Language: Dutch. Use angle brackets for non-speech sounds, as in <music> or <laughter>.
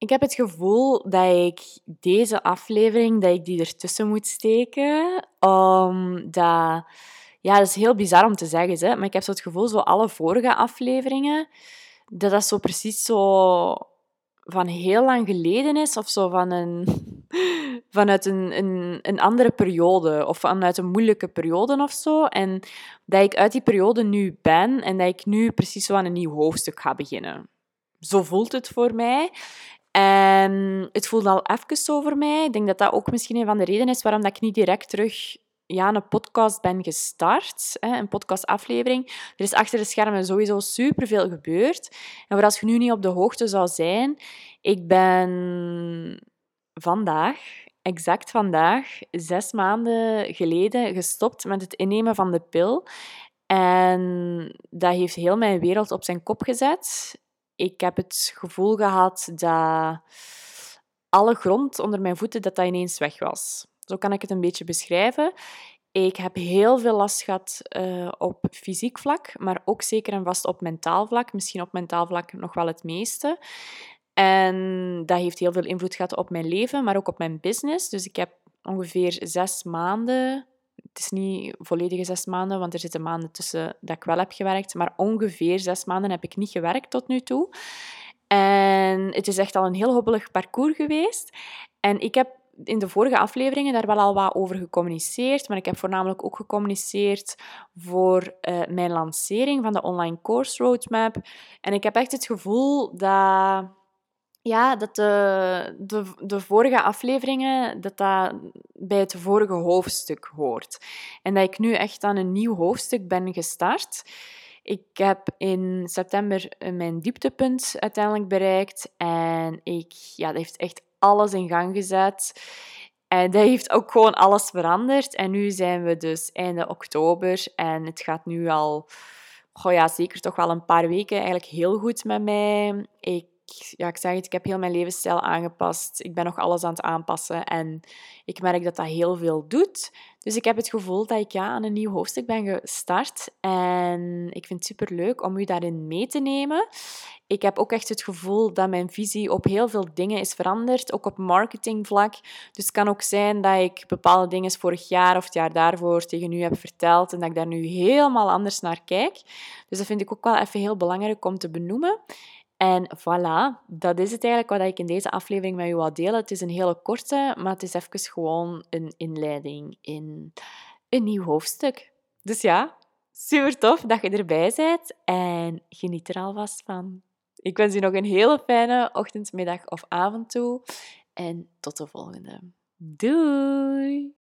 Ik heb het gevoel dat ik deze aflevering dat ik die ertussen moet steken. Omdat... Ja, dat is heel bizar om te zeggen, hè, maar ik heb zo het gevoel, zo alle vorige afleveringen, dat dat zo precies zo van heel lang geleden is, of zo van een, <laughs> vanuit een, een, een andere periode, of vanuit een moeilijke periode of zo. En dat ik uit die periode nu ben en dat ik nu precies zo aan een nieuw hoofdstuk ga beginnen. Zo voelt het voor mij. En het voelt al even zo voor mij. Ik denk dat dat ook misschien een van de redenen is waarom dat ik niet direct terug ja, een podcast ben gestart, een podcastaflevering. Er is achter de schermen sowieso superveel gebeurd. En voor als je nu niet op de hoogte zou zijn, ik ben vandaag, exact vandaag, zes maanden geleden gestopt met het innemen van de pil. En dat heeft heel mijn wereld op zijn kop gezet. Ik heb het gevoel gehad dat alle grond onder mijn voeten dat dat ineens weg was. Zo kan ik het een beetje beschrijven. Ik heb heel veel last gehad uh, op fysiek vlak, maar ook zeker en vast op mentaal vlak. Misschien op mentaal vlak nog wel het meeste. En dat heeft heel veel invloed gehad op mijn leven, maar ook op mijn business. Dus ik heb ongeveer zes maanden, het is niet volledige zes maanden, want er zitten maanden tussen dat ik wel heb gewerkt, maar ongeveer zes maanden heb ik niet gewerkt tot nu toe. En het is echt al een heel hobbelig parcours geweest. En ik heb in de vorige afleveringen daar wel al wat over gecommuniceerd, maar ik heb voornamelijk ook gecommuniceerd voor uh, mijn lancering van de online course roadmap. En ik heb echt het gevoel dat ja, dat de, de, de vorige afleveringen dat dat bij het vorige hoofdstuk hoort. En dat ik nu echt aan een nieuw hoofdstuk ben gestart. Ik heb in september mijn dieptepunt uiteindelijk bereikt. En ik, ja, dat heeft echt alles in gang gezet. En dat heeft ook gewoon alles veranderd. En nu zijn we dus einde oktober. En het gaat nu al, oh ja, zeker toch wel een paar weken eigenlijk heel goed met mij. Ik ja, ik zeg het, ik heb heel mijn levensstijl aangepast. Ik ben nog alles aan het aanpassen en ik merk dat dat heel veel doet. Dus ik heb het gevoel dat ik ja, aan een nieuw hoofdstuk ben gestart en ik vind het super leuk om u daarin mee te nemen. Ik heb ook echt het gevoel dat mijn visie op heel veel dingen is veranderd, ook op marketingvlak. Dus het kan ook zijn dat ik bepaalde dingen vorig jaar of het jaar daarvoor tegen u heb verteld en dat ik daar nu helemaal anders naar kijk. Dus dat vind ik ook wel even heel belangrijk om te benoemen. En voilà, dat is het eigenlijk wat ik in deze aflevering met u wil delen. Het is een hele korte, maar het is even gewoon een inleiding in een nieuw hoofdstuk. Dus ja, super tof dat je erbij bent en geniet er alvast van. Ik wens u nog een hele fijne ochtend, middag of avond toe en tot de volgende. Doei!